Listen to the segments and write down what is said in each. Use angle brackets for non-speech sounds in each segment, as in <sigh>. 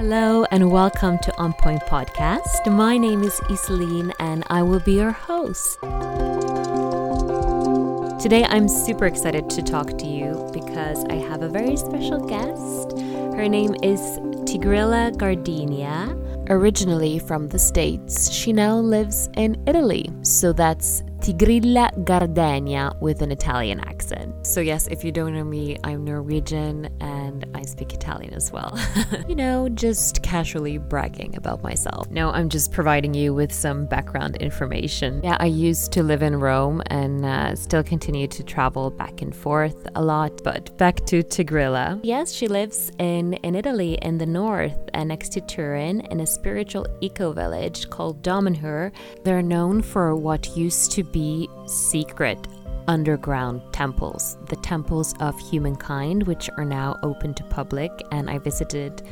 Hello and welcome to On Point Podcast. My name is Iselin and I will be your host. Today I'm super excited to talk to you because I have a very special guest. Her name is Tigrilla Gardenia. Originally from the States, she now lives in Italy. So that's Tigrilla Gardenia with an Italian accent. So, yes, if you don't know me, I'm Norwegian and I speak Italian as well. <laughs> you know, just casually bragging about myself. No, I'm just providing you with some background information. Yeah, I used to live in Rome and uh, still continue to travel back and forth a lot. But back to Tigrilla. Yes, she lives in, in Italy in the north and next to Turin in a spiritual eco village called Damanhur. They're known for what used to be secret underground temples, the temples of humankind, which are now open to public. And I visited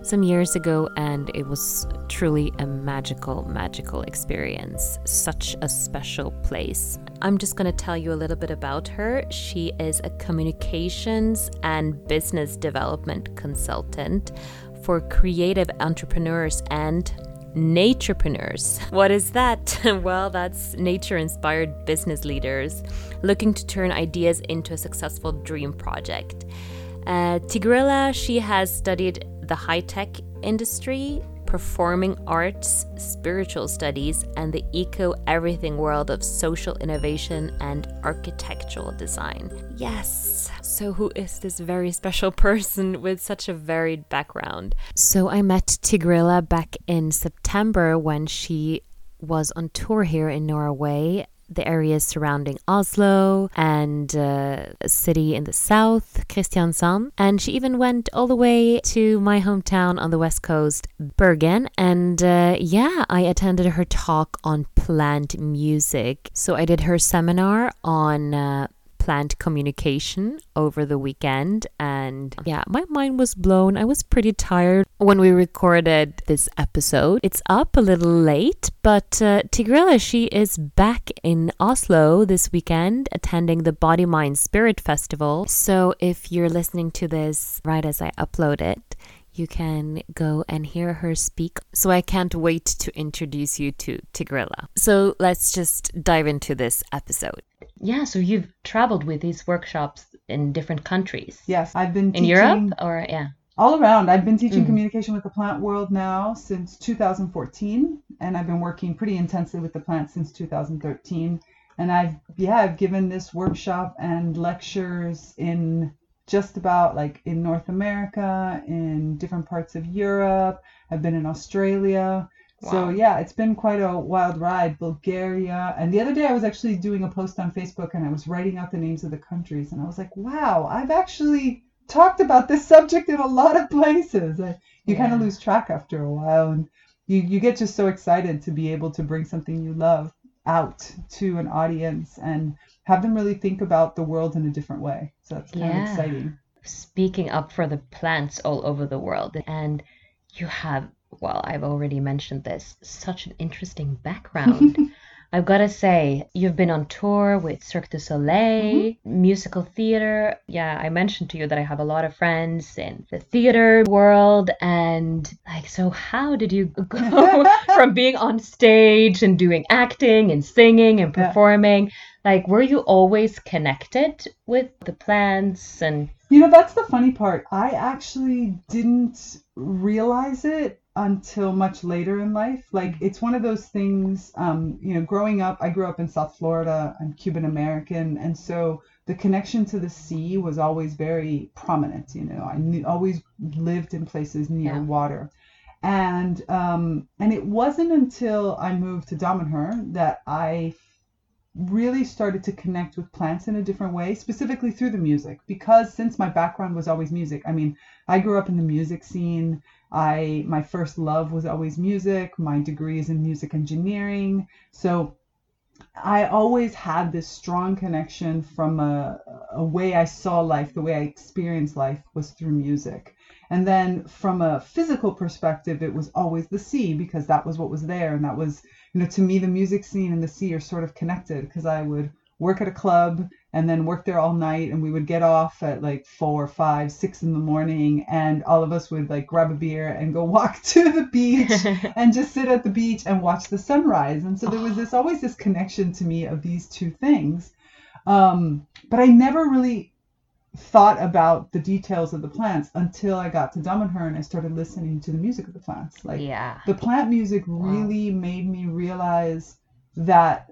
some years ago, and it was truly a magical, magical experience. Such a special place. I'm just going to tell you a little bit about her. She is a communications and business development consultant for creative entrepreneurs and naturepreneurs. What is that? <laughs> well, that's nature inspired business leaders looking to turn ideas into a successful dream project. Uh, Tigrilla, she has studied the high tech industry, performing arts, spiritual studies, and the eco everything world of social innovation and architectural design. Yes! So, who is this very special person with such a varied background? So, I met Tigrilla back in September when she was on tour here in Norway the areas surrounding Oslo and uh, a city in the south, Kristiansand. And she even went all the way to my hometown on the west coast, Bergen. And uh, yeah, I attended her talk on plant music. So I did her seminar on uh, plant communication over the weekend. And yeah, my mind was blown. I was pretty tired when we recorded this episode. It's up a little late, but uh, Tigrilla, she is back in Oslo this weekend attending the Body Mind Spirit Festival. So if you're listening to this right as I upload it, you can go and hear her speak. So I can't wait to introduce you to Tigrilla. So let's just dive into this episode. Yeah, so you've traveled with these workshops in different countries. Yes, I've been in Europe or yeah. All around. I've been teaching mm. communication with the plant world now since 2014 and I've been working pretty intensely with the plant since 2013 and I've yeah, I've given this workshop and lectures in just about like in North America, in different parts of Europe. I've been in Australia. Wow. So yeah, it's been quite a wild ride. Bulgaria, and the other day I was actually doing a post on Facebook and I was writing out the names of the countries, and I was like, wow, I've actually talked about this subject in a lot of places. you yeah. kind of lose track after a while, and you you get just so excited to be able to bring something you love out to an audience and have them really think about the world in a different way. So that's kind yeah. of exciting. Speaking up for the plants all over the world, and you have well, I've already mentioned this, such an interesting background. <laughs> I've got to say, you've been on tour with Cirque du Soleil, mm-hmm. musical theater. Yeah, I mentioned to you that I have a lot of friends in the theater world. And, like, so how did you <laughs> go <laughs> from being on stage and doing acting and singing and performing? Yeah. Like, were you always connected with the plants and. You know, that's the funny part. I actually didn't realize it until much later in life. Like it's one of those things, um, you know, growing up, I grew up in South Florida. I'm Cuban American, and so the connection to the sea was always very prominent. You know, I knew, always lived in places near yeah. water, and um, and it wasn't until I moved to Damanhur that I really started to connect with plants in a different way, specifically through the music. Because since my background was always music, I mean, I grew up in the music scene. I my first love was always music. My degree is in music engineering. So I always had this strong connection from a, a way I saw life, the way I experienced life was through music. And then from a physical perspective, it was always the sea because that was what was there. And that was, you know, to me, the music scene and the sea are sort of connected because I would work at a club and then work there all night and we would get off at like four five six in the morning and all of us would like grab a beer and go <laughs> walk to the beach <laughs> and just sit at the beach and watch the sunrise. And so there was this always this connection to me of these two things. Um, but i never really thought about the details of the plants until i got to Damanhur and i started listening to the music of the plants. Like yeah. the plant music really made me realize that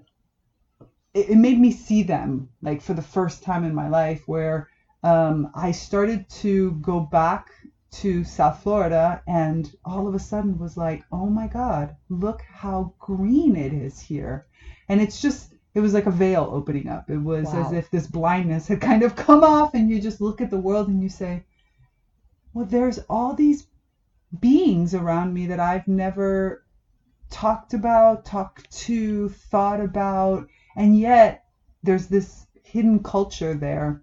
it, it made me see them like for the first time in my life where um, i started to go back to south florida and all of a sudden was like oh my god look how green it is here. And it's just it was like a veil opening up. It was as if this blindness had kind of come off and you just look at the world and you say well there's all these beings around me that I've never talked about, talked to, thought about, and yet there's this hidden culture there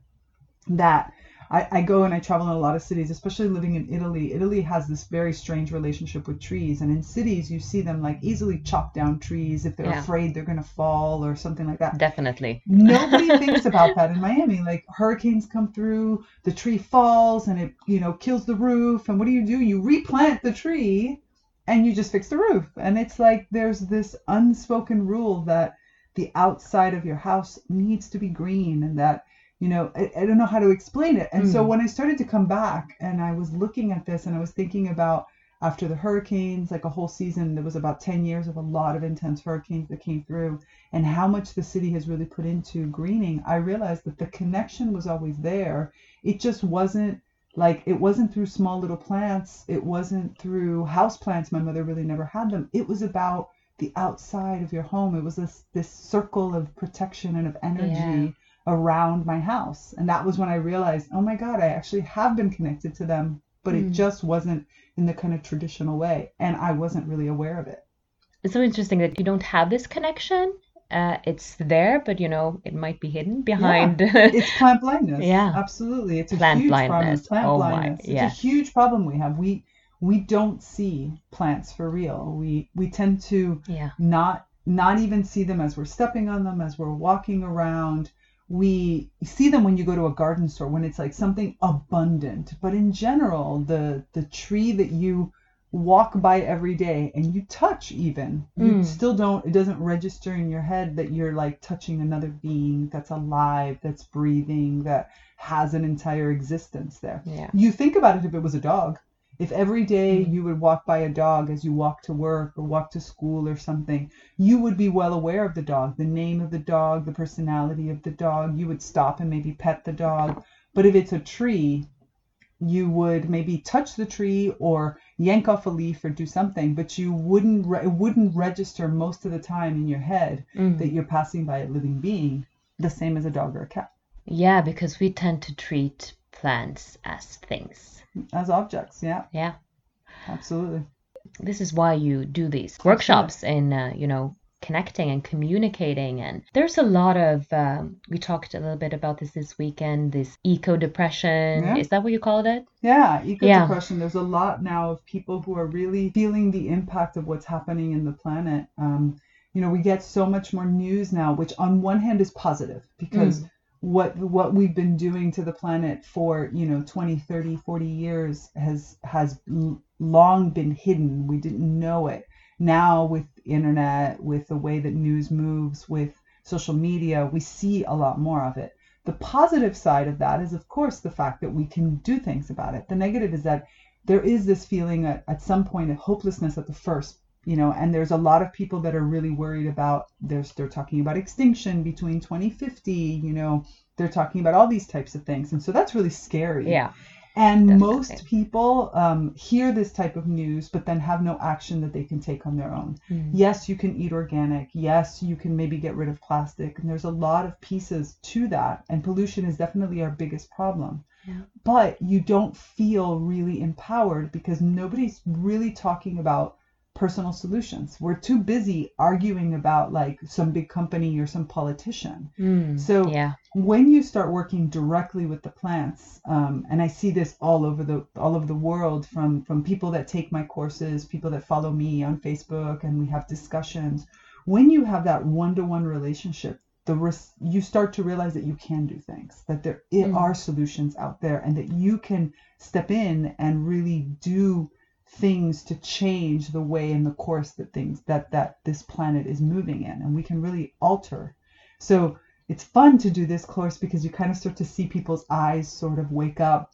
that I, I go and I travel in a lot of cities, especially living in Italy. Italy has this very strange relationship with trees, and in cities you see them like easily chop down trees if they're Yeah. afraid they're gonna fall or something like that. Definitely. Nobody <laughs> thinks about that in Miami. Like hurricanes come through, the tree falls and it, you know, kills the roof. And what do you do? You replant the tree and you just fix the roof. And it's like there's this unspoken rule that the outside of your house needs to be green and that, you know, I, I don't know how to explain it. And so Mm. when I started to come back and I was looking at this and I was thinking about after the hurricanes, like a whole season, there was about 10 years of a lot of intense hurricanes that came through and how much the city has really put into greening, I realized that the connection was always there. It just wasn't like it wasn't through small little plants, it wasn't through house plants. My mother really never had them. It was about the outside of your home. It was this this circle of protection and of energy around my house. And that was when I realized, oh my God, I actually have been connected to them, but it Mm. just wasn't in the kind of traditional way. And I wasn't really aware of it. It's so interesting that you don't have this connection. Uh, it's there, but you know, it might be hidden behind. <laughs> It's plant blindness. Yeah. Absolutely. It's a Plant huge problem. blindness. Plant Oh my, blindness. It's yeah. a huge problem we have. We we don't see plants for real. We we tend to yeah. not not even see them as we're stepping on them as we're walking around we see them when you go to a garden store when it's like something abundant but in general the the tree that you walk by every day and you touch even you Mm. still don't it doesn't register in your head that you're like touching another being that's alive that's breathing that has an entire existence there Yeah. you think about it if it was a dog. If every day Mm. you would walk by a dog as you walk to work or walk to school or something, you would be well aware of the dog, the name of the dog, the personality of the dog. You would stop and maybe pet the dog. But if it's a tree, you would maybe touch the tree or yank off a leaf or do something, but you wouldn't re- it wouldn't register most of the time in your head Mm. that you're passing by a living being, the same as a dog or a cat, Yeah, because we tend to treat plants as things. as objects. Yeah, Yeah. absolutely. This is why you do these workshops in, uh, you know, connecting and communicating. And there's a lot of, um, we talked a little bit about this this weekend, this eco depression. Yeah. Is that what you called it? Yeah, eco Yeah. depression. There's a lot now of people who are really feeling the impact of what's happening in the planet. Um, you know, we get so much more news now, which on one hand is positive because what what we've been doing to the planet for you know 20 30 40 years has has long been hidden. We didn't know it. Now with internet with the way that news moves with social media we see a lot more of it. The positive side of that is of course the fact that we can do things about it. The negative is that there is this feeling at, at some point of hopelessness at the first you know and there's a lot of people that are really worried about there's they're talking about extinction between 2050 you know they're talking about all these types of things and so that's really scary Yeah. and definitely. most people um, hear this type of news but then have no action that they can take on their own Mm. yes you can eat organic yes you can maybe get rid of plastic and there's a lot of pieces to that and pollution is definitely our biggest problem Yeah. but you don't feel really empowered because nobody's really talking about personal solutions we're too busy arguing about like some big company or some politician Mm. So- yeah. when you start working directly with the plants um, and i see this all over the all over the world from from people that take my courses people that follow me on facebook and we have discussions when you have that one-to-one relationship the res- you start to realize that you can do things, that there Mm. are solutions out there, and that you can step in and really do things to change the way and the course that things that that this planet is moving in, and we can really alter. So it's fun to do this course because you kind of start to see people's eyes sort of wake up.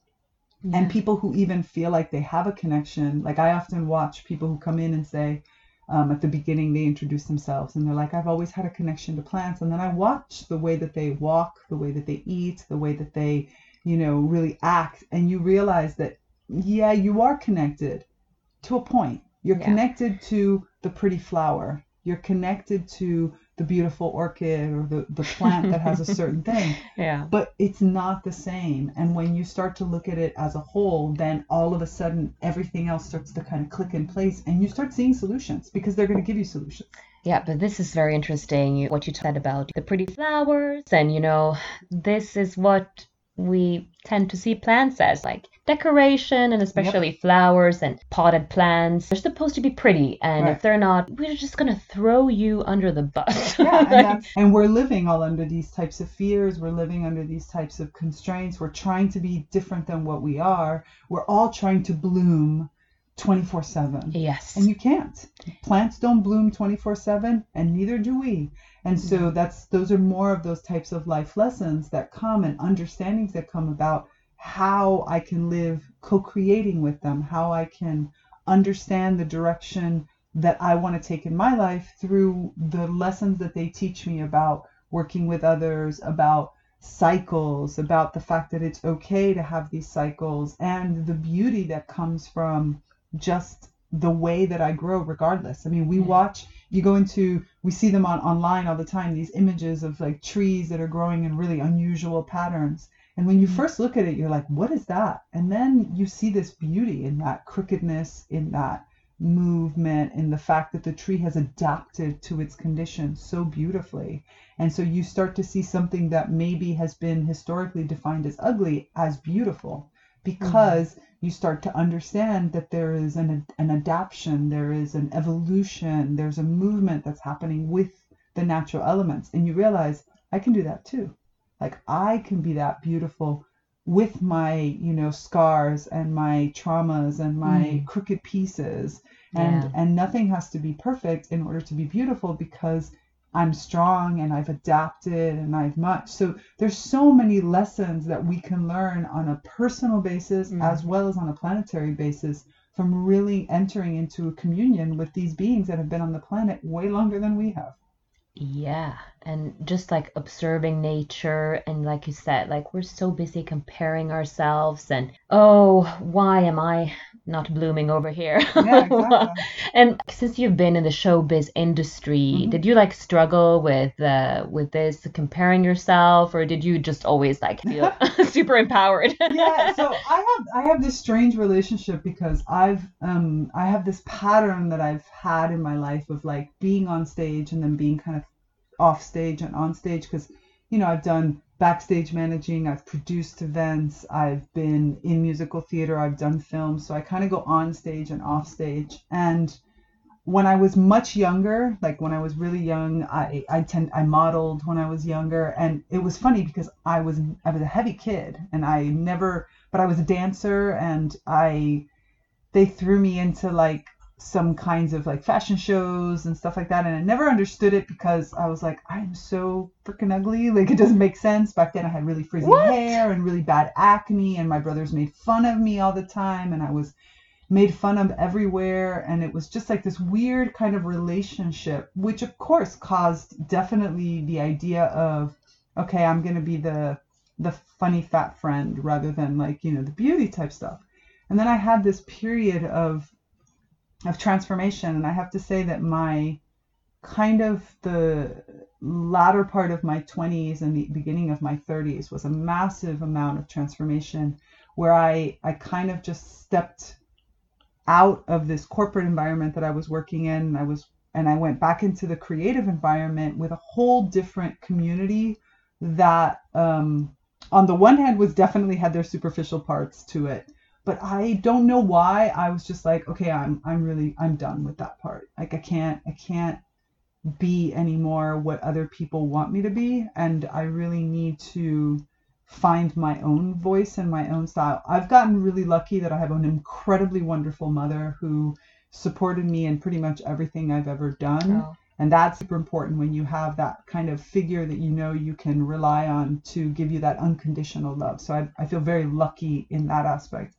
And people who even feel like they have a connection like i often watch people who come in and say um, at the beginning they introduce themselves and they're like i've always had a connection to plants. And then i watch the way that they walk the way that they eat the way that they you know really act. And you realize that yeah you are connected to a point you're Yeah. connected to the pretty flower you're connected to the beautiful orchid or the, the plant that has a <laughs> certain thing yeah but it's not the same. And when you start to look at it as a whole, then all of a sudden everything else starts to kind of click in place and you start seeing solutions because they're going to give you solutions. Yeah, but this is very interesting. What you said about the pretty flowers, and you know, this is what we tend to see plants as like decoration, and especially flowers and potted plants. They're supposed to be pretty, and Right. if they're not, we're just gonna throw you under the bus. <laughs> Yeah, and, Like, and we're living all under these types of fears. We're living under these types of constraints. We're trying to be different than what we are. We're all trying to bloom 24 7. yes. And you can't. Plants don't bloom 24/7 and neither do we. And so that's those are more of those types of life lessons that come and understandings that come about how I can live co-creating with them, how I can understand the direction that I want to take in my life through the lessons that they teach me about working with others, about cycles, about the fact that it's okay to have these cycles and the beauty that comes from just the way that I grow regardless. I mean, we mm. watch you go into we see them on online all the time these images of like trees that are growing in really unusual patterns. And when you first look at it, you're like, what is that? And then you see this beauty in that crookedness, in that movement, in the fact that the tree has adapted to its conditions so beautifully. And so you start to see something that maybe has been historically defined as ugly as beautiful because mm-hmm. you start to understand that there is an, an adaptation, there is an evolution, there's a movement that's happening with the natural elements. And you realize, I can do that too. Like, I can be that beautiful with my, you know, scars and my traumas and my Mm. crooked pieces. And, Yeah. and nothing has to be perfect in order to be beautiful because I'm strong and I've adapted and I've much. So there's so many lessons that we can learn on a personal basis Mm. as well as on a planetary basis from really entering into a communion with these beings that have been on the planet way longer than we have. Yeah, and just like observing nature, and like you said, like we're so busy comparing ourselves, and oh, why am I not blooming over here? Yeah, exactly. <laughs> And since you've been in the showbiz industry, Mhm. did you like struggle with uh, with this comparing yourself, or did you just always like feel <laughs> <laughs> super empowered? yeah so i have i have this strange relationship because i've um i have this pattern that i've had in my life of like being on stage and then being kind of off stage and on stage because you know i've done backstage managing i've produced events i've been in musical theater i've done films so i kind of go on stage and off stage. And when I was much younger, like when I was really young, I I tend I modeled when I was younger, and it was funny because I was I was a heavy kid, and I never, but I was a dancer, and I they threw me into like some kinds of like fashion shows and stuff like that, and I never understood it because I was like I'm so freaking ugly, <laughs> like it doesn't make sense. Back then I had really frizzy What? hair and really bad acne, and my brothers made fun of me all the time, and I was made fun of everywhere and it was just like this weird kind of relationship which of course caused definitely the idea of okay i'm going to be the the funny fat friend rather than like you know the beauty type stuff and then i had this period of of transformation. And i have to say that my kind of the latter part of my 20s and the beginning of my 30s was a massive amount of transformation where i i kind of just stepped out of this corporate environment that I was working in. And I was and I went back into the creative environment with a whole different community that um on the one hand was definitely had their superficial parts to it but I don't know why I was just like okay I'm I'm really I'm done with that part like I can't I can't be anymore what other people want me to be and I really need to find my own voice and my own style. I've gotten really lucky that I have an incredibly wonderful mother who supported me in pretty much everything I've ever done. Oh. And that's super important when you have that kind of figure that you know you can rely on to give you that unconditional love. So I, I feel very lucky in that aspect.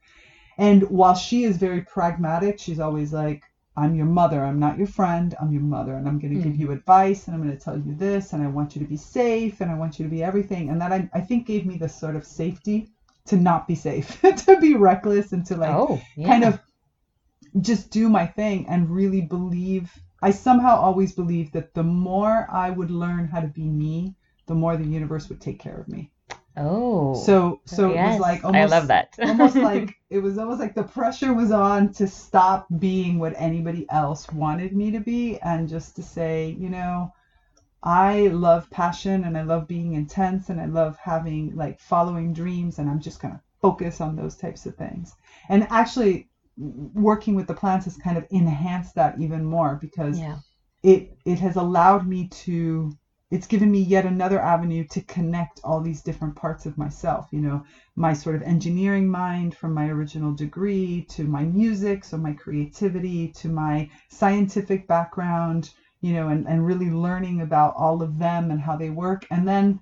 And while she is very pragmatic, she's always like, I'm your mother. I'm not your friend. I'm your mother. And I'm going to give Mm. you advice and I'm going to tell you this. And I want you to be safe and I want you to be everything. And that I, I think gave me this sort of safety to not be safe, <laughs> to be reckless and to like oh, yeah. kind of just do my thing and really believe I somehow always believed that the more I would learn how to be me, the more the universe would take care of me. Oh. So oh, so it was like almost I love that. <laughs> almost <laughs> like it was almost like the pressure was on to stop being what anybody else wanted me to be and just to say, you know, I love passion and I love being intense and I love having like following dreams and I'm just going to focus on those types of things. And actually working with the plants has kind of enhanced that even more because yeah. it it has allowed me to it's given me yet another avenue to connect all these different parts of myself you know my sort of engineering mind from my original degree to my music so my creativity to my scientific background you know and, and really learning about all of them and how they work and then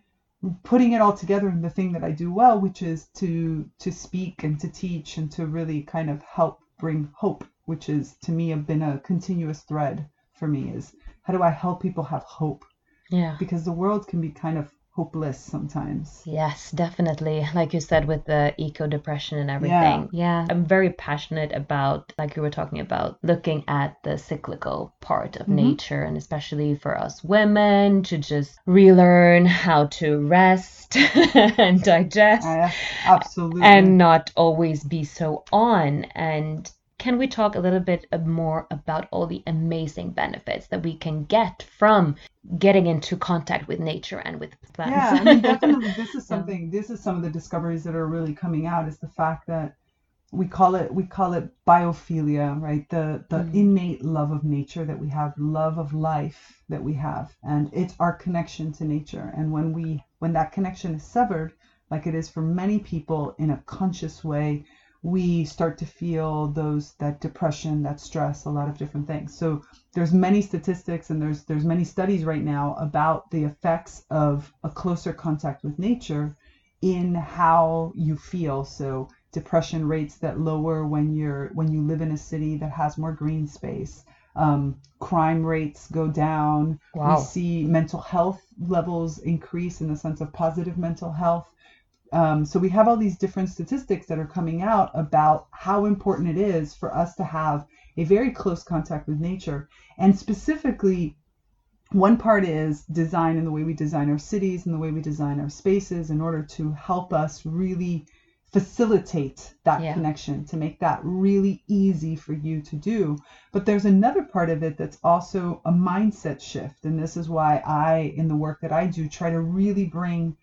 putting it all together in the thing that i do well which is to to speak and to teach and to really kind of help bring hope which is to me have been a continuous thread for me is how do I help people have hope? Yeah. Because the world can be kind of hopeless sometimes. Yes, definitely. <laughs> Like you said, with the eco depression and everything. Yeah. I'm very passionate about, like you were talking about, looking at the cyclical part of Mhm. nature, and especially for us women to just relearn how to rest <laughs> and digest I, absolutely. and not always be so on. And can we talk a little bit more about all the amazing benefits that we can get from getting into contact with nature and with plants? yeah, I mean definitely <laughs> this is something this is some of the discoveries that are really coming out is the fact that we call it we call it biophilia, right? The the Mm. innate love of nature that we have, love of life that we have. And it's our connection to nature. And when we when that connection is severed, like it is for many people in a conscious way, we start to feel those that depression, that stress, a lot of different things. So there's many statistics and there's there's many studies right now about the effects of a closer contact with nature in how you feel. So depression rates that lower when you're when you live in a city that has more green space. Um, crime rates go down. Wow. We see mental health levels increase in the sense of positive mental health. Um, so we have all these different statistics that are coming out about how important it is for us to have a very close contact with nature. And specifically, one part is design and the way we design our cities and the way we design our spaces in order to help us really facilitate that Yeah. connection, to make that really easy for you to do. But there's another part of it that's also a mindset shift. And this is why I, in the work that I do, try to really bring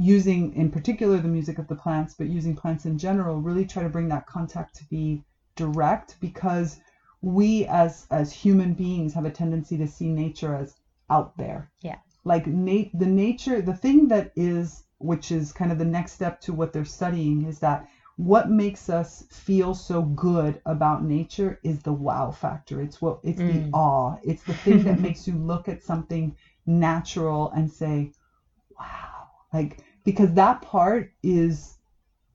using in particular the music of the plants, but using plants in general, really try to bring that contact to be direct because we as as human beings have a tendency to see nature as out there. Yeah. Like nat- the nature, the thing that is, which is kind of the next step to what they're studying, is that what makes us feel so good about nature is the wow factor. It's what it's Mm. the awe. It's the thing that <laughs> makes you look at something natural and say, wow. Like because that part is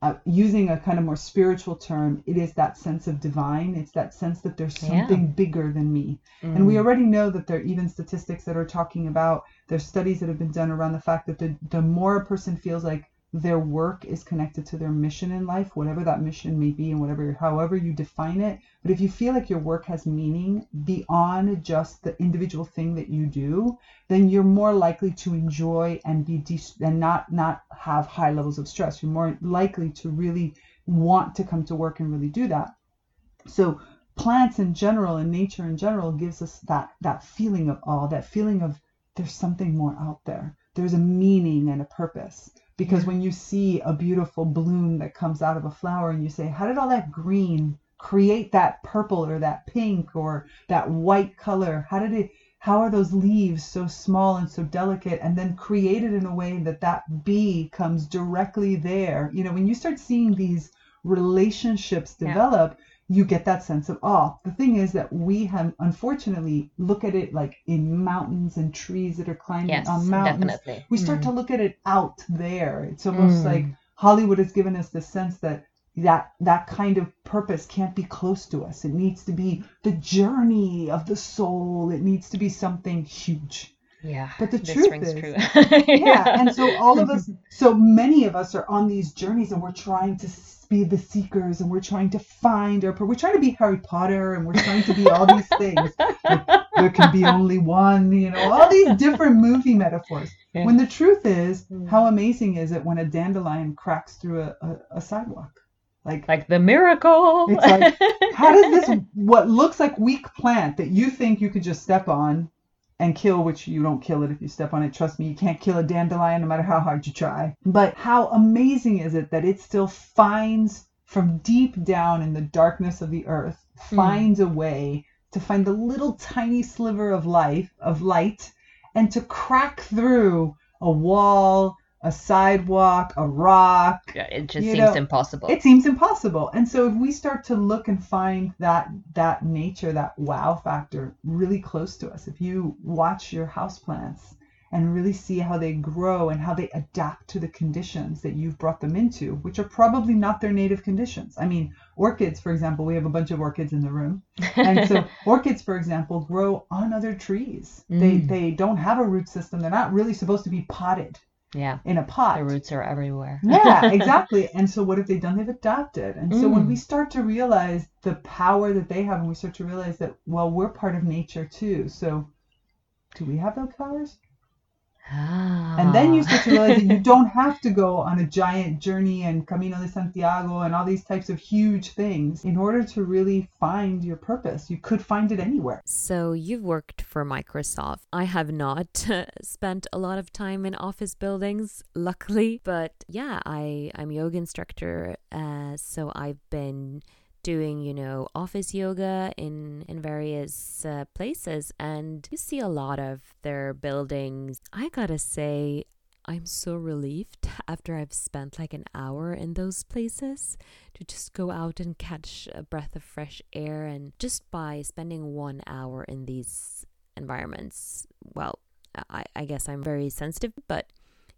uh, using a kind of more spiritual term, it is that sense of divine. It's that sense that there's Yeah. something bigger than me. And we Mm. already know that there are even statistics that are talking about there's studies that have been done around the fact that the, the more a person feels like their work is connected to their mission in life, whatever that mission may be and whatever however you define it. But if you feel like your work has meaning beyond just the individual thing that you do, then you're more likely to enjoy and be de- and not not have high levels of stress. You're more likely to really want to come to work and really do that. So plants in general and nature in general gives us that that feeling of awe, that feeling of there's something more out there. There's a meaning and a purpose. Because when you see a beautiful bloom that comes out of a flower and you say, how did all that green create that purple or that pink or that white color? How did it how are those leaves so small and so delicate and then created in a way that that bee comes directly there you know when you start seeing these relationships Yeah. Develop you get that sense of awe the thing is that we have unfortunately look at it like in mountains and trees that are climbing Yes, on mountains definitely. we start Mm. to look at it out there it's almost Mm. like hollywood has given us this sense that that that kind of purpose can't be close to us it needs to be the journey of the soul it needs to be something huge Yeah. But the this truth rings is- true. <laughs> yeah and so all of <laughs> us so many of us are on these journeys and we're trying to s- be the seekers and we're trying to find our we're trying to be harry potter and we're trying to be all these things Like, <laughs> there can be only one you know all these different movie metaphors Yeah. when the truth is Mm. how amazing is it when a dandelion cracks through a, a, a sidewalk like like the miracle. It's like, how does this <laughs> what looks like weak plant that you think you could just step on and kill which you don't kill it if you step on it trust me you can't kill a dandelion no matter how hard you try but how amazing is it that it still finds from deep down in the darkness of the earth Hmm. finds a way to find the little tiny sliver of life of light and to crack through a wall a sidewalk a rock Yeah, it just seems know, impossible. it seems impossible. And so if we start to look and find that that nature that wow factor really close to us if you watch your houseplants and really see how they grow and how they adapt to the conditions that you've brought them into which are probably not their native conditions. I mean orchids for example we have a bunch of orchids in the room. And so <laughs> orchids for example grow on other trees. They Mm. they don't have a root system. They're not really supposed to be potted yeah, in a pot the roots are everywhere. yeah, <laughs> exactly. And so what have they done? They've adapted. And so when Mm. we start to realize the power that they have and we start to realize that, well, we're part of nature too. So do we have those powers? And then you Ah. start to realize that you <laughs> don't have to go on a giant journey and Camino de Santiago and all these types of huge things in order to really find your purpose. You could find it anywhere. So you've worked for Microsoft. I have not <laughs> spent a lot of time in office buildings, luckily. But yeah, I I'm yoga instructor, uh, so I've been doing you know office yoga in in various uh, places, and you see a lot of their buildings. I gotta say. I'm so relieved <laughs> after I've spent like an hour in those places to just go out and catch a breath of fresh air and just by spending one hour in these environments well i, I guess i'm very sensitive but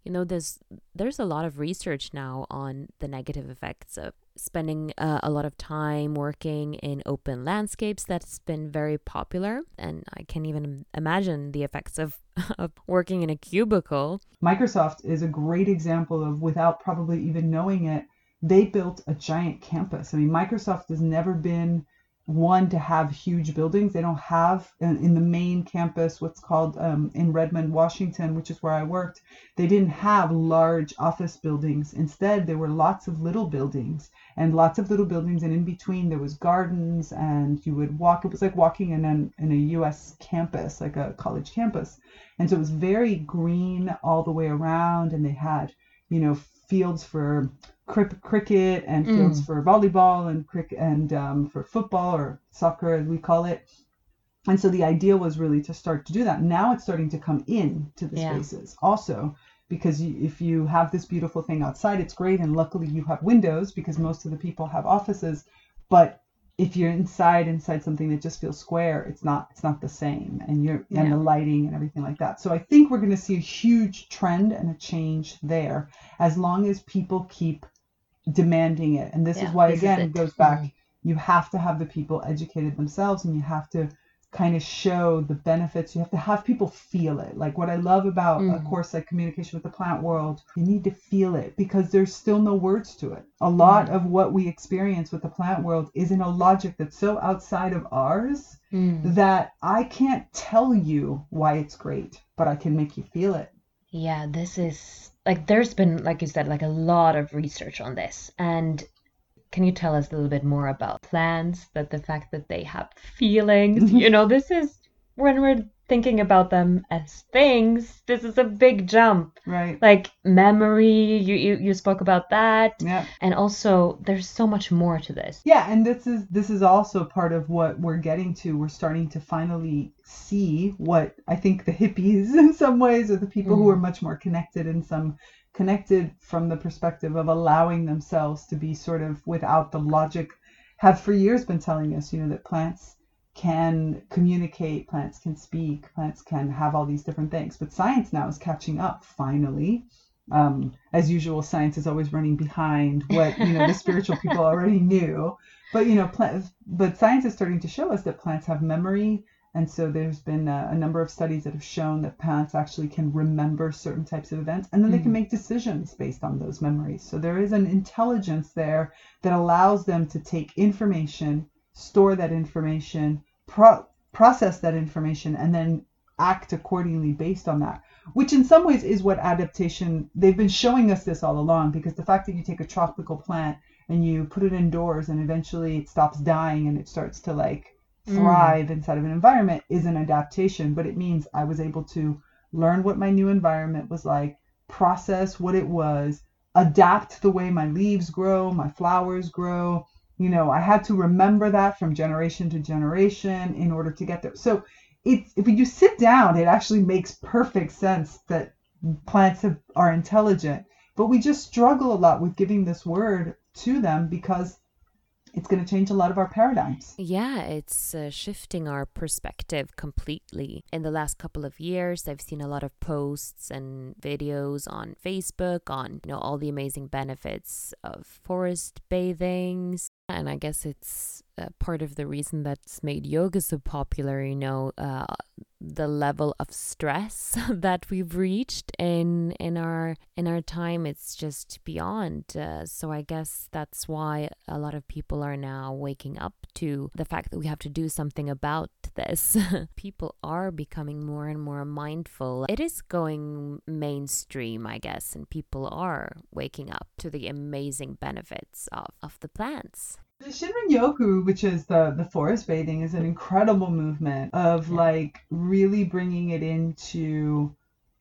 you know there's there's a lot of research now on the negative effects of spending uh, a lot of time working in open landscapes that's been very popular and i can't even imagine the effects of, <laughs> of working in a cubicle Microsoft is a great example of, without probably even knowing it, they built a giant campus. I mean, Microsoft has never been one to have huge buildings. They don't have in, in the main campus what's called um, in Redmond, Washington, which is where I worked. They didn't have large office buildings. Instead, there were lots of little buildings and lots of little buildings, and in between there was gardens, and you would walk. It was like walking in an in a U.S. campus, like a college campus. And so it was very green all the way around, and they had, you know, fields for cri- cricket and Mm. fields for volleyball and cricket and um, for football or soccer as we call it. And so the idea was really to start to do that. Now it's starting to come in to the Yeah. spaces also because you, if you have this beautiful thing outside, it's great. And luckily you have windows because most of the people have offices. But if you're inside inside something that just feels square, it's not it's not the same. And you're and the lighting and everything like that. So I think we're going to see a huge trend and a change there as long as people keep demanding it. And this Yeah, is why this is again it. it goes back Mhm. you have to have the people educated themselves and you have to kind of show the benefits you have to have people feel it like what i love about a Mm. course like communication with the plant world you need to feel it because there's still no words to it a lot Mm. of what we experience with the plant world is in a logic that's so outside of ours that i can't tell you why it's great but i can make you feel it Yeah, this is like there's been, like you said, like a lot of research on this. And can you tell us a little bit more about plants, that the fact that they have feelings? Mhm. You know, this is when we're thinking about them as things, this is a big jump. Right. Like memory, you you, you spoke about that. Yeah. And also there's so much more to this. Yeah, and this is this is also part of what we're getting to. We're starting to finally see what I think the hippies <laughs> in some ways or the people who Mm. are much more connected in some connected from the perspective of allowing themselves to be sort of without the logic have for years been telling us, you know, that plants can communicate, plants can speak, plants can have all these different things. But science now is catching up finally. Um, as usual, science is always running behind what you know the spiritual people already knew. But you know, plant, but science is starting to show us that plants have memory, and so there's been a, a number of studies that have shown that plants actually can remember certain types of events, and then they can Mhm. make decisions based on those memories. So there is an intelligence there that allows them to take information, store that information, pro- process that information, and then act accordingly based on that. Which in some ways is what adaptation. They've been showing us this all along because the fact that you take a tropical plant and you put it indoors and eventually it stops dying and it starts to like Mm. thrive inside of an environment is an adaptation, but it means I was able to learn what my new environment was like, process what it was, adapt the way my leaves grow, my flowers grow. You know, I had to remember that from generation to generation in order to get there. So it's if you sit down, it actually makes perfect sense that plants have, are intelligent, but we just struggle a lot with giving this word to them because it's going to change a lot of our paradigms. Yeah, it's uh, shifting our perspective completely. In the last couple of years, I've seen a lot of posts and videos on Facebook on, you know, all the amazing benefits of forest bathings. And I guess it's uh, part of the reason that's made yoga so popular, you know, uh, the level of stress <laughs> that we've reached in in our in our time it's just beyond uh, so i guess that's why a lot of people are now waking up to the fact that we have to do something about this <laughs> people are becoming more and more mindful it is going mainstream i guess and people are waking up to the amazing benefits of of the plants The Shinrin Yoku, which is the, the forest bathing, is an incredible movement of Yeah. like really bringing it into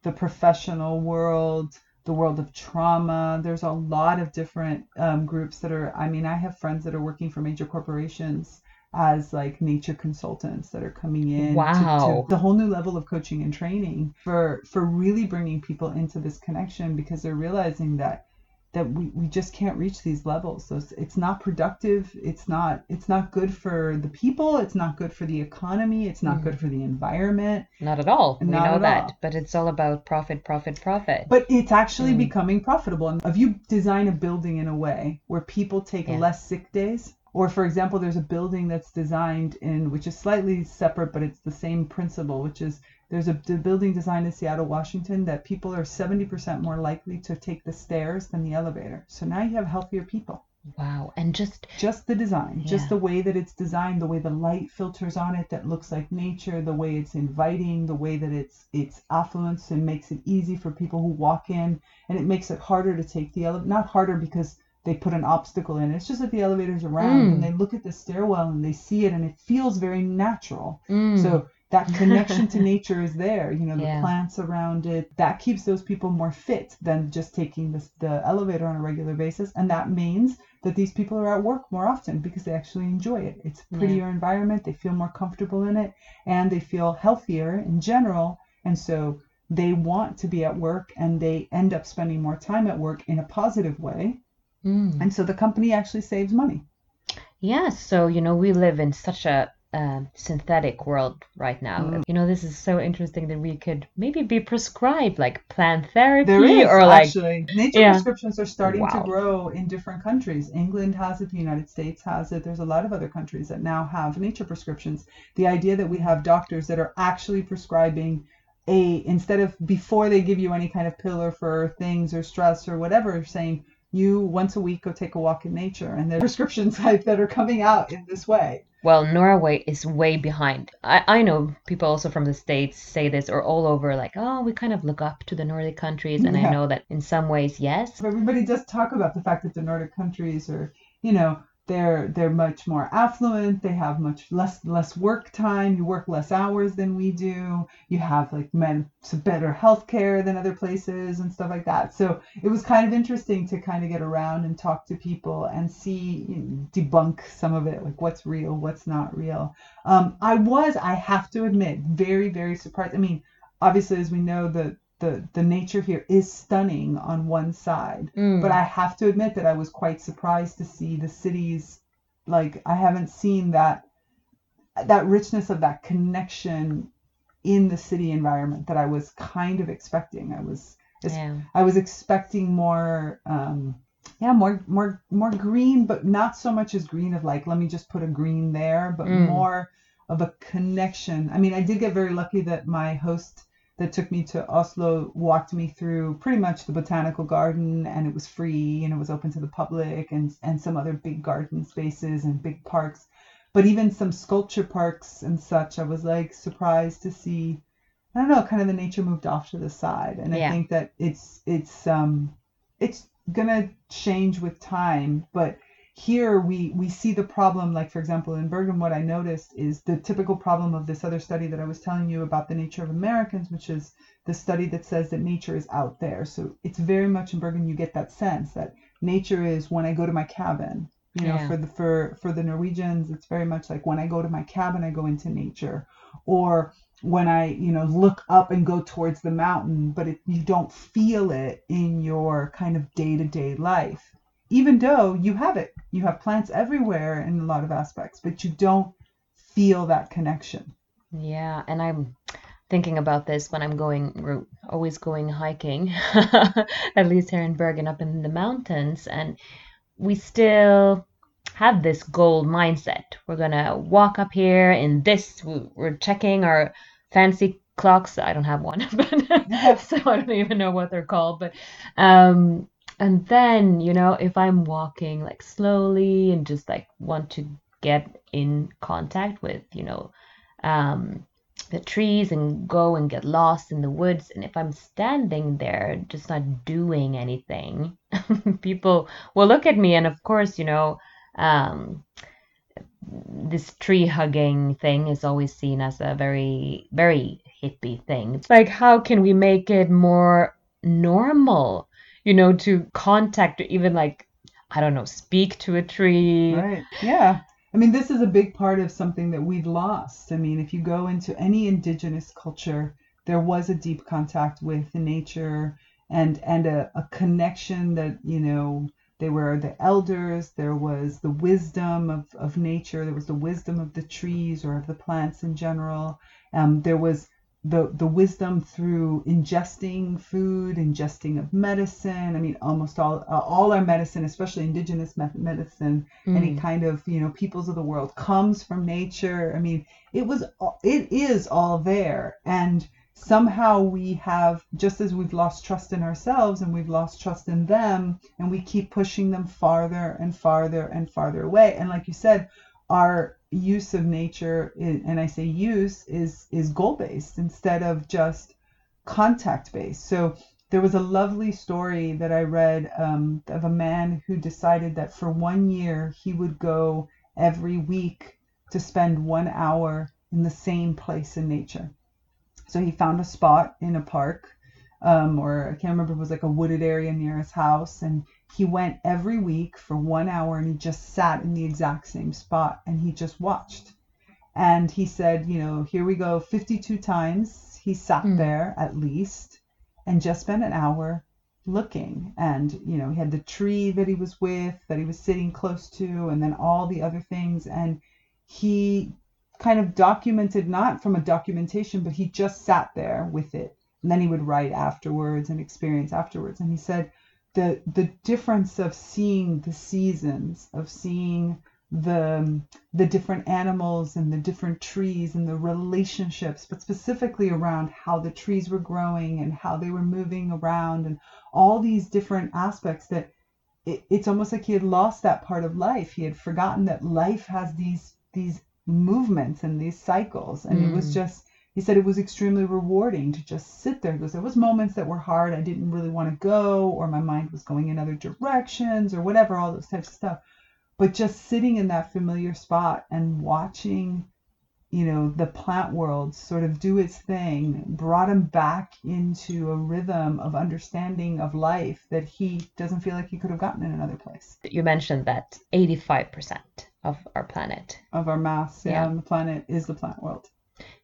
the professional world, the world of trauma. There's a lot of different um, groups that are, I mean, I have friends that are working for major corporations as like nature consultants that are coming in to- Wow. to, the whole new level of coaching and training for for really bringing people into this connection because they're realizing that that we, we just can't reach these levels so it's, it's not productive it's not it's not good for the people it's not good for the economy it's not Mhm. good for the environment not at all we know that all. but it's all about profit profit profit but it's actually Mm. becoming profitable and if you design a building in a way where people take Yeah. less sick days or for example there's a building that's designed in which is slightly separate but it's the same principle which is there's a building designed in Seattle, Washington that people are 70% more likely to take the stairs than the elevator. So now you have healthier people. wow and just just the design just the way that it's designed the way the light filters on it that looks like nature the way it's inviting the way that it's it's affluence and makes it easy for people who walk in and it makes it harder to take the elevator not harder because they put an obstacle in. It's just that the elevator's around Mm. and they look at the stairwell and they see it and it feels very natural. Mm, so that <laughs> connection to nature is there you know the Yeah. plants around it that keeps those people more fit than just taking this, the elevator on a regular basis. And that means that these people are at work more often because they actually enjoy it. It's a Yeah. prettier environment. They feel more comfortable in it and they feel healthier in general. And so they want to be at work and they end up spending more time at work in a positive way mm. and so the company actually saves money Yeah, so you know, we live in such a um, synthetic world right now. Mm. You know, this is so interesting that we could maybe be prescribed like plant therapy There is or like actually nature Yeah. prescriptions are starting Wow. to grow in different countries. England has it, the United States has it. There's a lot of other countries that now have nature prescriptions. The idea that we have doctors that are actually prescribing a instead of before they give you any kind of pill or for things or stress or whatever, saying you once a week go take a walk in nature, and there are <laughs> prescriptions that are coming out in this way. well, Norway is way behind. I, I know people also from the States say this or all over like, oh, we kind of look up to the Nordic countries. And I know that in some ways, yes. Everybody does talk about the fact that the Nordic countries are, you know, they're they're much more affluent they have much less less work time you work less hours than we do you have like men better health care than other places and stuff like that. So it was kind of interesting to kind of get around and talk to people and see you know, debunk some of it like what's real what's not real. Um, i was i have to admit very very surprised. I mean obviously as we know the the the nature here is stunning on one side Mm. but i have to admit that i was quite surprised to see the cities like i haven't seen that that richness of that connection in the city environment that i was kind of expecting i was yeah. i was expecting more um yeah more more more green but not so much as green of like let me just put a green there but Mm. more of a connection i mean i did get very lucky that my host that took me to Oslo walked me through pretty much the botanical garden and it was free and it was open to the public and and some other big garden spaces and big parks but even some sculpture parks and such I was like surprised to see I don't know kind of the nature moved off to the side and Yeah. I think that it's it's um it's gonna change with time but here we we see the problem like for example in bergen what i noticed is the typical problem of this other study that i was telling you about the nature of americans which is the study that says that nature is out there. So it's very much in bergen you get that sense that nature is when i go to my cabin you know Yeah. for the for for the norwegians it's very much like when i go to my cabin i go into nature. Or when i you know look up and go towards the mountain but it, you don't feel it in your kind of day-to-day life even though you have it you have plants everywhere in a lot of aspects but you don't feel that connection Yeah, and I'm thinking about this when I'm going, we're always going hiking, <laughs> at least here in Bergen, up in the mountains, and we still have this goal mindset. We're gonna walk up here in this, we- we're checking our fancy clocks. I don't have one, <laughs> but <laughs> so I don't even know what they're called, but um, and then, you know, if I'm walking like slowly and just like want to get in contact with, you know, um, the trees and go and get lost in the woods. And if I'm standing there just not doing anything, <laughs> people will look at me. And of course, you know, um, this tree hugging thing is always seen as a very, very hippie thing. It's like, how can we make it more normal, you know, to contact or even like, I don't know, speak to a tree? Right. Yeah. I mean, this is a big part of something that we've lost. I mean, if you go into any indigenous culture, there was a deep contact with nature and and a, a connection that, you know, they were the elders, there was the wisdom of, of nature, there was the wisdom of the trees or of the plants in general. Um, there was the the wisdom through ingesting food, ingesting of medicine. I mean, almost all uh, all our medicine, especially indigenous me- medicine, any Mm. kind of you know peoples of the world comes from nature. I mean, it was it is all there, and somehow we have just as we've lost trust in ourselves and we've lost trust in them, and we keep pushing them farther and farther and farther away. And like you said, our use of nature and i say use is is goal based instead of just contact based so there was a lovely story that i read um, of a man who decided that for one year he would go every week to spend one hour in the same place in nature. So he found a spot in a park um, or i can't remember it was like a wooded area near his house and he went every week for one hour and he just sat in the exact same spot and he just watched. And he said, you know, here we go, 52 times he sat Hmm. there at least and just spent an hour looking. And, you know, he had the tree that he was with, that he was sitting close to, and then all the other things. And he kind of documented, not from a documentation, but he just sat there with it. And then he would write afterwards and experience afterwards. And he said, the the difference of seeing the seasons of seeing the the different animals and the different trees and the relationships but specifically around how the trees were growing and how they were moving around and all these different aspects that it, it's almost like he had lost that part of life he had forgotten that life has these these movements and these cycles and it was Mm. just he said it was extremely rewarding to just sit there because there was moments that were hard i didn't really want to go or my mind was going in other directions or whatever all those types of stuff but just sitting in that familiar spot and watching you know the plant world sort of do its thing brought him back into a rhythm of understanding of life that he doesn't feel like he could have gotten in another place You mentioned that 85% of our planet. of our mass yeah, Yeah. on the planet is the plant world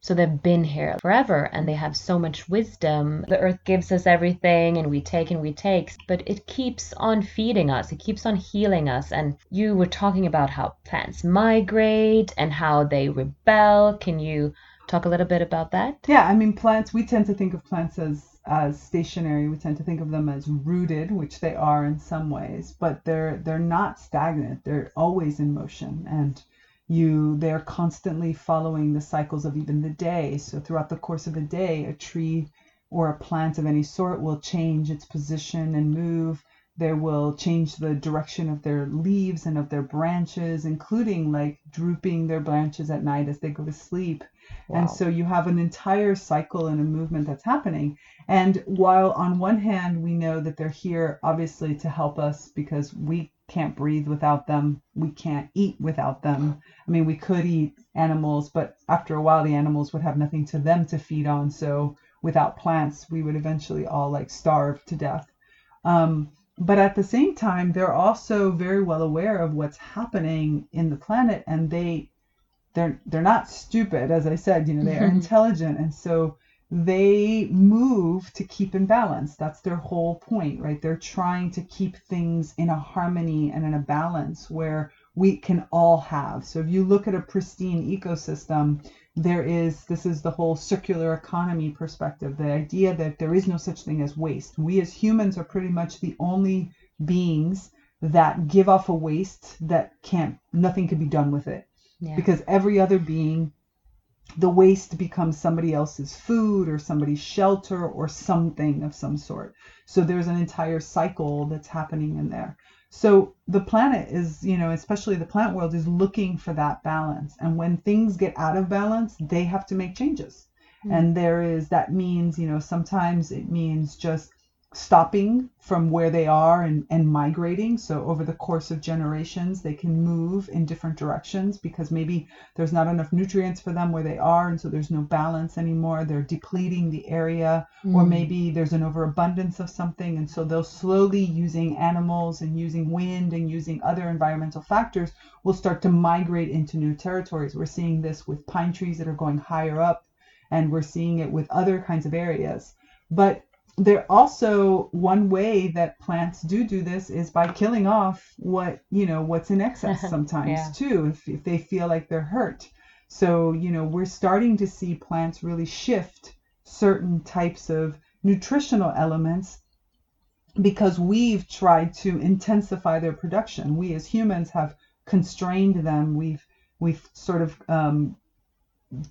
So they've been here forever and they have so much wisdom. The earth gives us everything and we take and we take, but it keeps on feeding us. It keeps on healing us. And you were talking about how plants migrate and how they rebel. Can you talk a little bit about that? Yeah, I mean plants. We tend to think of plants as as stationary. We tend to think of them as rooted, which they are in some ways, but they're they're not stagnant. They're always in motion, and you they're constantly following the cycles of even the day. So throughout the course of a day, a tree or a plant of any sort will change its position and move. they will change the direction of their leaves and of their branches, including like drooping their branches at night as they go to sleep. And so you have an entire cycle and a movement that's happening. And while on one hand, we know that they're here obviously to help us because we can't breathe without them, we can't eat without them. I mean, we could eat animals, but after a while, the animals would have nothing to them to feed on. So without plants, we would eventually all like starve to death. Um, but at the same time, they're also very well aware of what's happening in the planet, and they they're they're not stupid, as I said. You know, they are intelligent, and so they move to keep in balance. That's their whole point, right? They're trying to keep things in a harmony and in a balance where we can all have. So if you look at a pristine ecosystem, there is this is the whole circular economy perspective, the idea that there is no such thing as waste. We as humans are pretty much the only beings that give off a waste that can't nothing can be done with it Yeah. because every other being the waste becomes somebody else's food or somebody's shelter or something of some sort. So there's an entire cycle that's happening in there. So the planet is you know especially the plant world is looking for that balance. And when things get out of balance they have to make changes. Hmm. And there is that means you know sometimes it means just stopping from where they are and, and migrating. So over the course of generations they can move in different directions because maybe there's not enough nutrients for them where they are and so there's no balance anymore. They're depleting the area or Mm. maybe there's an overabundance of something and so they'll slowly using animals and using wind and using other environmental factors will start to migrate into new territories. We're seeing this with pine trees that are going higher up and we're seeing it with other kinds of areas. But there also one way that plants do do this is by killing off what you know what's in <laughs> excess sometimes Yeah. too if, if they feel like they're hurt. So you know we're starting to see plants really shift certain types of nutritional elements because we've tried to intensify their production. We as humans have constrained them. We've we've sort of um,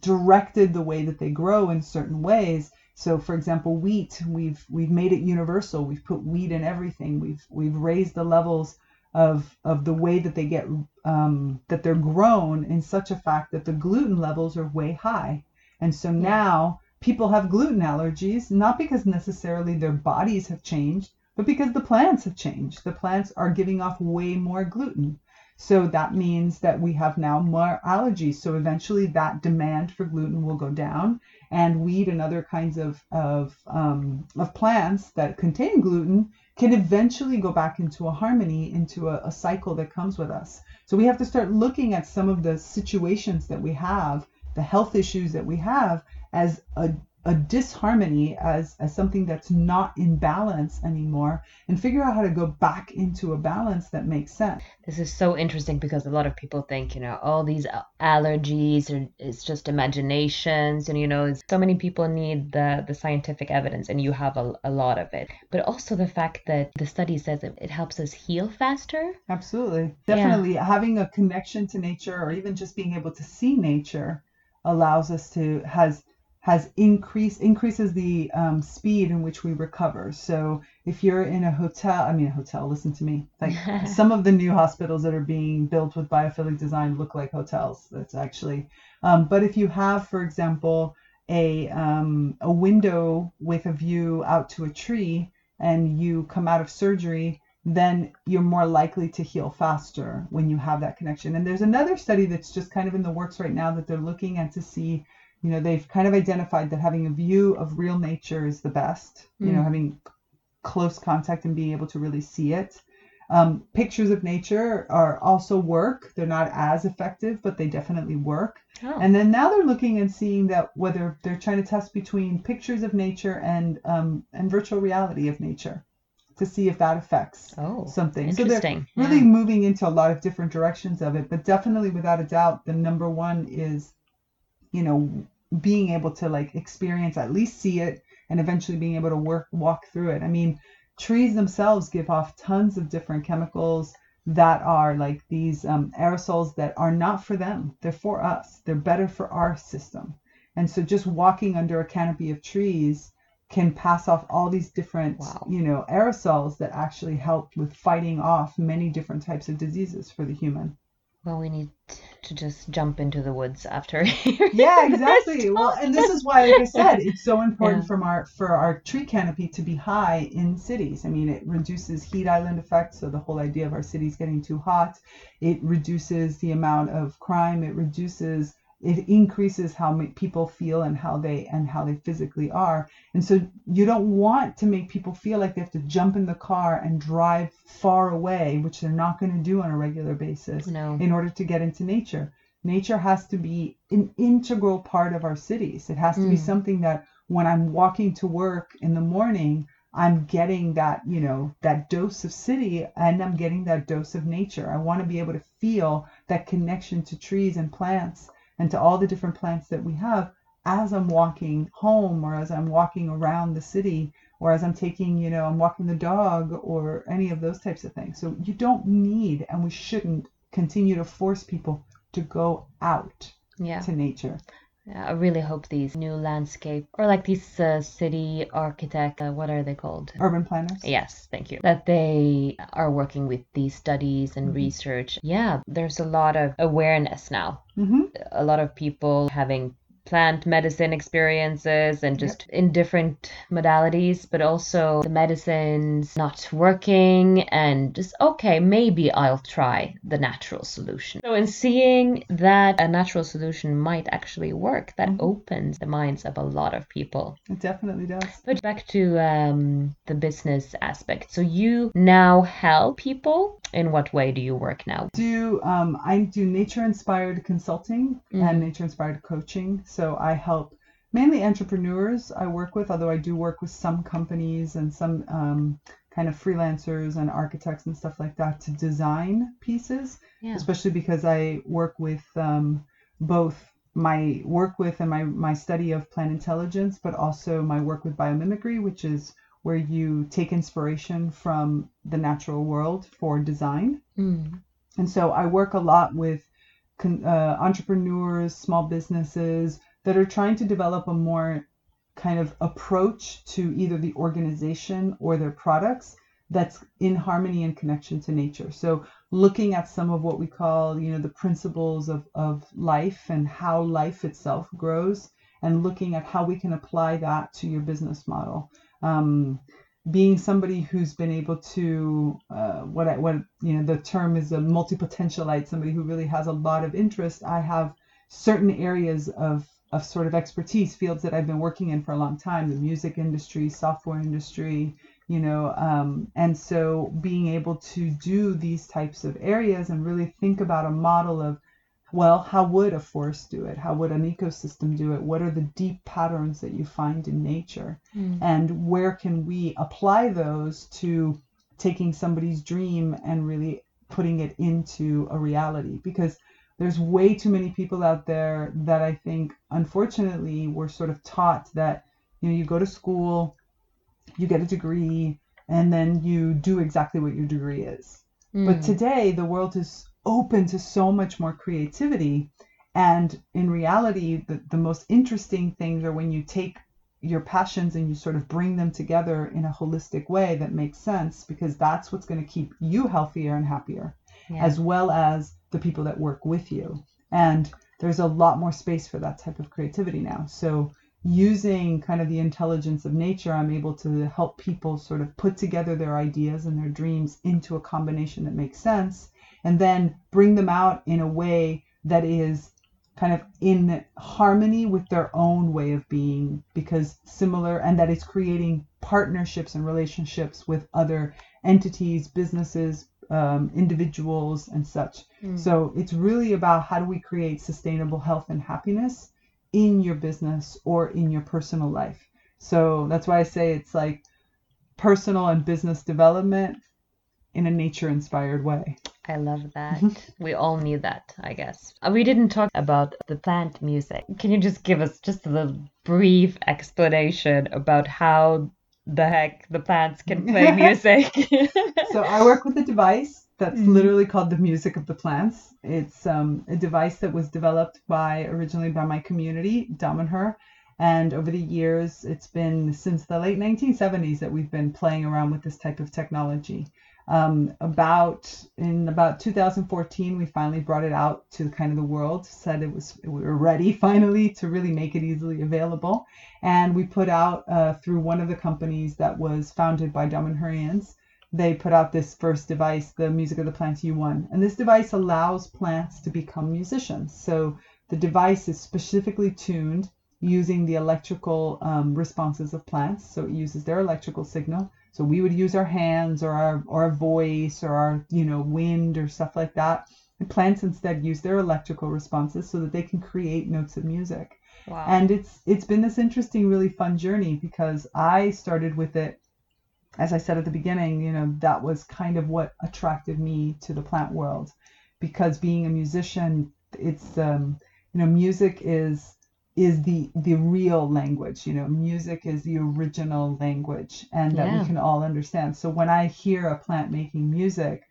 directed the way that they grow in certain ways so for example wheat we've we've made it universal. We've put wheat in everything. We've we've raised the levels of of the way that they get um, that they're grown in such a fact that the gluten levels are way high. And so now people have gluten allergies not because necessarily their bodies have changed but because the plants have changed. The plants are giving off way more gluten. So that means that we have now more allergies. So eventually that demand for gluten will go down and wheat and other kinds of, of, um, of plants that contain gluten can eventually go back into a harmony, into a, a cycle that comes with us. So we have to start looking at some of the situations that we have, the health issues that we have as a, a disharmony, as, as something that's not in balance anymore, and figure out how to go back into a balance that makes sense. This is so interesting because a lot of people think, you know, all these allergies are it's just imaginations, and you know, so many people need the the scientific evidence, and you have a, a lot of it. But also the fact that the study says that it helps us heal faster. Absolutely. Yeah. Definitely having a connection to nature or even just being able to see nature allows us to has has increased increases the um, speed in which we recover. So if you're in a hotel, I mean a hotel, listen to me. Like <laughs> some of the new hospitals that are being built with biophilic design look like hotels. That's actually. Um, but if you have, for example, a um, a window with a view out to a tree, and you come out of surgery then you're more likely to heal faster when you have that connection. And there's another study that's just kind of in the works right now that they're looking at to see, you know, they've kind of identified that having a view of real nature is the best, you know, Mm. having close contact and being able to really see it. Um, pictures of nature are also work. They're not as effective, but they definitely work. Oh. And then now they're looking and seeing that whether they're trying to test between pictures of nature and um, and virtual reality of nature to see if that affects oh, something. So they're really Yeah. moving into a lot of different directions of it, but definitely without a doubt, the number one is, you know, being able to like experience, at least see it, and eventually being able to work walk through it. I mean, trees themselves give off tons of different chemicals that are like these um, aerosols that are not for them. They're for us. They're better for our system. And so just walking under a canopy of trees can pass off all these different, Wow. you know, aerosols that actually help with fighting off many different types of diseases for the human. Well, we need to just jump into the woods after. <laughs> Yeah, exactly. Well, and this is why, like I said, it's so <laughs> important Yeah. from our for our tree canopy to be high in cities. I mean, it reduces heat island effect, so the whole idea of our cities getting too hot. It reduces the amount of crime. It reduces. It increases how people feel and how they and how they physically are. And so you don't want to make people feel like they have to jump in the car and drive far away, which they're not going to do on a regular basis no. in order to get into nature. Nature has to be an integral part of our cities. It has to be Mm. something that when I'm walking to work in the morning, I'm getting that, you know, that dose of city and I'm getting that dose of nature. I want to be able to feel that connection to trees and plants and to all the different plants that we have as I'm walking home or as I'm walking around the city or as I'm taking, you know, I'm walking the dog or any of those types of things. So you don't need and we shouldn't continue to force people to go out Yeah. to nature. Yeah, I really hope these new landscape or like these uh, city architect, uh, what are they called? Urban planners. Yes, thank you. That they are working with these studies and Mhm. research. Yeah, there's a lot of awareness now. hmm A lot of people having plant medicine experiences and just in different modalities, but also the medicines not working and just, okay, maybe I'll try the natural solution. So, in seeing that a natural solution might actually work, that Mhm. opens the minds of a lot of people. It definitely does. But back to um, the business aspect. So you now help people. In what way do you work now? do um, I do nature inspired consulting Mhm. and nature inspired coaching. So I help mainly entrepreneurs I work with, although I do work with some companies and some um, kind of freelancers and architects and stuff like that to design pieces, Yeah. especially because I work with um, both my work with and my, my study of plant intelligence, but also my work with biomimicry, which is where you take inspiration from the natural world for design. Mm. And so I work a lot with con- uh, entrepreneurs, small businesses that are trying to develop a more kind of approach to either the organization or their products that's in harmony and connection to nature. So looking at some of what we call, you know, the principles of, of life and how life itself grows and looking at how we can apply that to your business model. Um, being somebody who's been able to uh, what I, what you know the term is a multi-potentialite somebody who really has a lot of interest i have certain areas of of sort of expertise fields that i've been working in for a long time the music industry software industry you know um, and so being able to do these types of areas and really think about a model of well how would a forest do it? How would an ecosystem do it? What are the deep patterns that you find in nature? Mm. and where can we apply those to taking somebody's dream and really putting it into a reality? Because there's way too many people out there that I think unfortunately we're sort of taught that you know you go to school you get a degree and then you do exactly what your degree is. But Mm. today, the world is open to so much more creativity. And in reality, the, the most interesting things are when you take your passions and you sort of bring them together in a holistic way that makes sense, because that's what's going to keep you healthier and happier, Yeah. as well as the people that work with you. And there's a lot more space for that type of creativity now. So using kind of the intelligence of nature, I'm able to help people sort of put together their ideas and their dreams into a combination that makes sense and then bring them out in a way that is kind of in harmony with their own way of being because similar and that it's creating partnerships and relationships with other entities businesses um, individuals and such. Mm. so it's really about how do we create sustainable health and happiness in your business or in your personal life. So that's why i say it's like personal and business development in a nature inspired way I love that. we all need that, I guess. Uh, we didn't talk about the plant music. Can you just give us just a little brief explanation about how the heck the plants can play <laughs> music? so I work with a device that's mm. literally called the music of the plants. It's um, a device that was developed by originally by my community, Damanhur. And over the years, it's been since the late 1970s that we've been playing around with this type of technology um, about in about 2014 we finally brought it out to kind of the world said it was we were ready <laughs> finally to really make it easily available. And we put out uh, through one of the companies that was founded by Damanhurians they put out this first device the music of the plants u1 and this device allows plants to become musicians. So the device is specifically tuned using the electrical um, responses of plants. So it uses their electrical signal so we would use our hands or our or our voice or our you know wind or stuff like that. And plants instead use their electrical responses so that they can create notes of music. Wow. And it's it's been this interesting, really fun journey because I started with it, as I said at the beginning, you know, that was kind of what attracted me to the plant world, because being a musician, it's um, you know, music is is the the real language you know music is the original language and that yeah. we can all understand. So when i hear a plant making music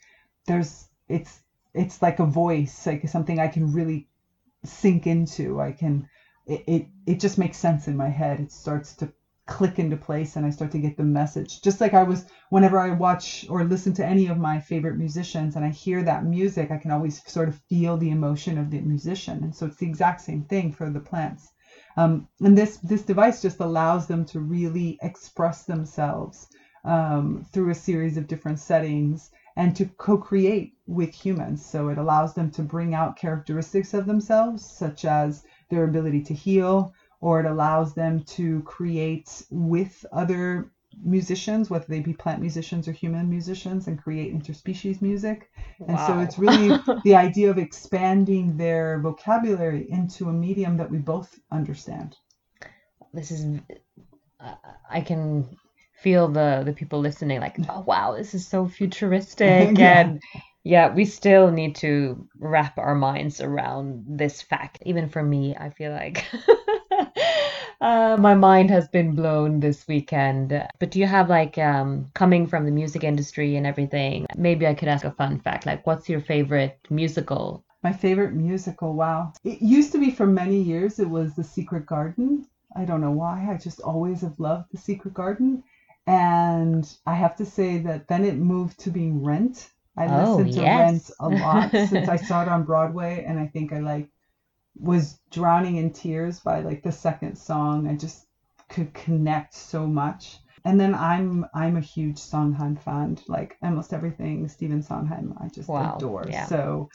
there's it's it's like a voice like something i can really sink into. I can it, it it just makes sense in my head. It starts to click into place and i start to get the message. Just like i was whenever i watch or listen to any of my favorite musicians and i hear that music i can always sort of feel the emotion of the musician. And so it's the exact same thing for the plants. Um, and this this device just allows them to really express themselves um, through a series of different settings and to co-create with humans. So it allows them to bring out characteristics of themselves, such as their ability to heal, or it allows them to create with other musicians, whether they be plant musicians or human musicians, and create interspecies music. Wow. And so it's really <laughs> the idea of expanding their vocabulary into a medium that we both understand. This is, uh, I can feel the the people listening like, oh wow, this is so futuristic <laughs> yeah. and. Yeah, we still need to wrap our minds around this fact. Even for me, I feel like <laughs> Uh, my mind has been blown this weekend. But do you have like um, coming from the music industry and everything? Maybe I could ask a fun fact. Like, what's your favorite musical? My favorite musical. Wow, it used to be for many years. It was The Secret Garden. I don't know why. I just always have loved The Secret Garden. And I have to say that then it moved to being Rent. I oh, listened to yes. Rent a lot <laughs> since I saw it on Broadway, and I think I like was drowning in tears by like the second song. I just could connect so much. And then I'm I'm a huge Sondheim fan. Like almost everything Stephen Sondheim, I just wow. adore. Yeah. So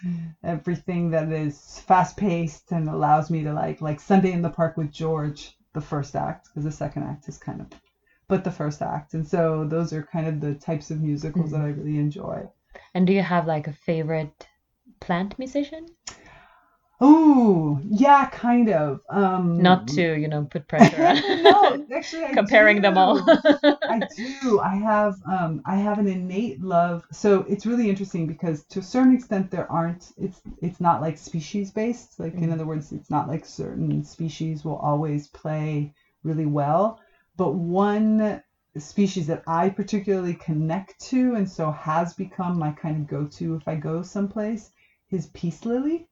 everything that is fast paced and allows me to like like Sunday in the Park with George, the first act, because the second act is kind of, but the first act. And so those are kind of the types of musicals mm-hmm. that I really enjoy. And do you have like a favorite plant musician? Oh, yeah, kind of. Um, Not to, you know, put pressure on. <laughs> no, actually, I comparing do. them all. I do. I have, um, I have an innate love. So it's really interesting because to a certain extent there aren't. It's, it's not like species based. Like mm in other words, it's not like certain species will always play really well. But one species that I particularly connect to, and so has become my kind of go-to if I go someplace, is peace lily.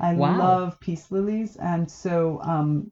I wow. love peace lilies, and so um,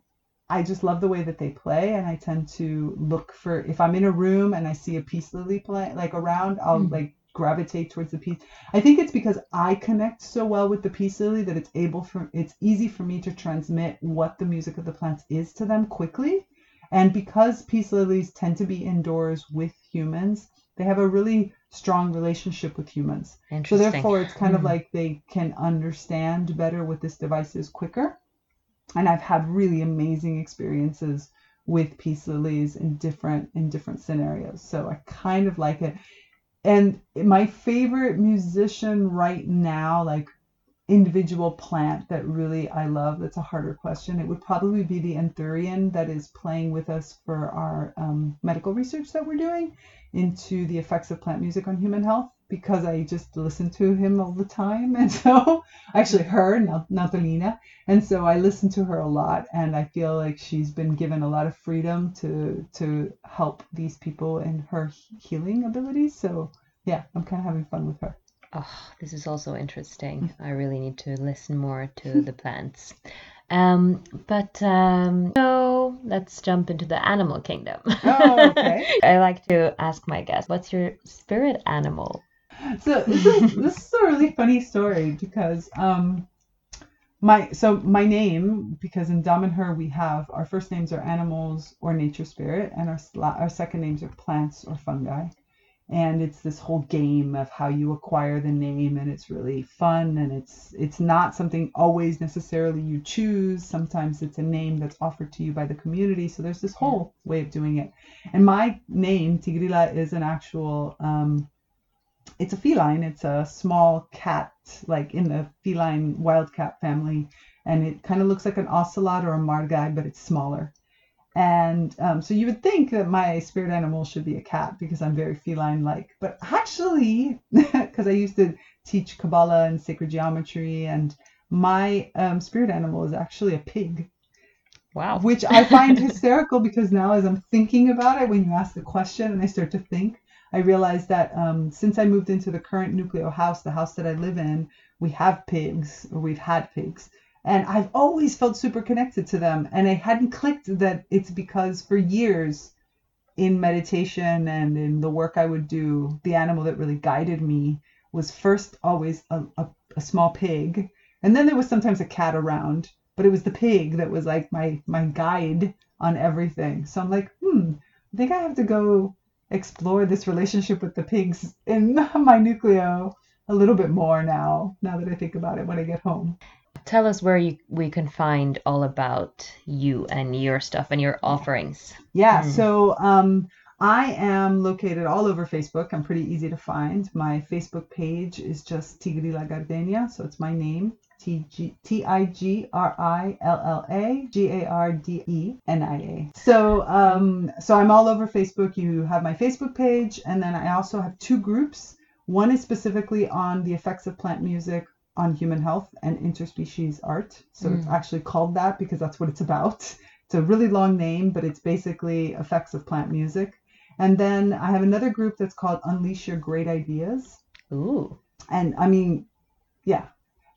I just love the way that they play. And I tend to look for if I'm in a room and I see a peace lily play like around, I'll mm. like gravitate towards the peace. I think it's because I connect so well with the peace lily that it's able for it's easy for me to transmit what the music of the plants is to them quickly. And because peace lilies tend to be indoors with humans, they have a really strong relationship with humans. So therefore, it's kind of Hmm. like they can understand better what this device is quicker. And I've had really amazing experiences with peace lilies in different in different scenarios. So I kind of like it. And my favorite musician right now, like individual plant that really I love, that's a harder question. It would probably be the anthurium that is playing with us for our um, medical research that we're doing into the effects of plant music on human health because I just listen to him all the time. <laughs> And so, actually, her, Natalina. And so I listen to her a lot, and I feel like she's been given a lot of freedom to to help these people in her healing abilities. So, yeah, I'm kind of having fun with her. Oh, this is also interesting. I really need to listen more to <laughs> the plants. Um, but um, so let's jump into the animal kingdom. Oh, okay. <laughs> I like to ask my guests, what's your spirit animal? So this is, this is a really funny story because um my so my name because in Damanhur we have our first names are animals or nature spirit and our our second names are plants or fungi and it's this whole game of how you acquire the name and it's really fun and it's it's not something always necessarily you choose sometimes it's a name that's offered to you by the community so there's this whole way of doing it and my name Tigrilla is an actual um it's a feline. It's a small cat, like in the feline wildcat family, and it kind of looks like an ocelot or a margay, but it's smaller. And um, so you would think that my spirit animal should be a cat because I'm very feline-like, but actually, <laughs> because I used to teach Kabbalah and sacred geometry, and my um, spirit animal is actually a pig Wow. which I find hysterical <laughs> because now as I'm thinking about it, when you ask the question and I start to think, I realize that um, since I moved into the current nucleo house, the house that I live in, we have pigs or we've had pigs. And I've always felt super connected to them. And I hadn't clicked that it's because for years in meditation and in the work I would do, the animal that really guided me was first always a, a, a small pig. And then there was sometimes a cat around but it was the pig that was like my my guide on everything. So I'm like, hmm, I think I have to go explore this relationship with the pigs in <laughs> my nucleo a little bit more now. Now that I think about it when I get home. Tell us where you, we can find all about you and your stuff and your offerings. Yeah. Hmm. So um, I am located all over Facebook. I'm pretty easy to find. My Facebook page is just Tigrilla Gardenia, so it's my name. T G T I G R I L L A G A R D E N I A. So um, so I'm all over Facebook. You have my Facebook page, and then I also have two groups. One is specifically on the effects of plant music on human health and interspecies art. So it's Mm. actually called that because that's what it's about. <laughs> It's a really long name, but it's basically effects of plant music. And then I have another group that's called Unleash Your Great Ideas. Ooh. And I mean, yeah.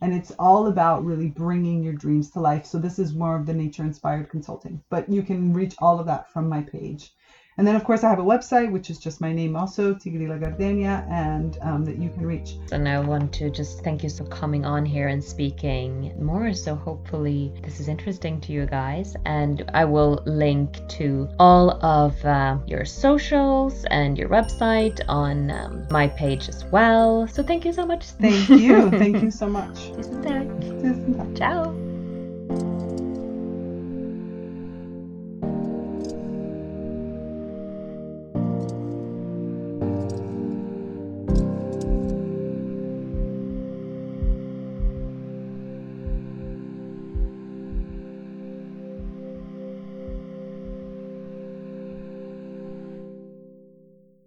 And it's all about really bringing your dreams to life. So this is more of the nature inspired consulting, but you can reach all of that from my page. And then, of course, I have a website, which is just my name also, Tigrilla Gardenia, and um, that you can reach. And I want to just thank you for coming on here and speaking more. So hopefully this is interesting to you guys. And I will link to all of uh, your socials and your website on um, my page as well. So thank you so much. Thank you. <laughs> Thank you so much. Tusen tack. Tusen tack. Ciao.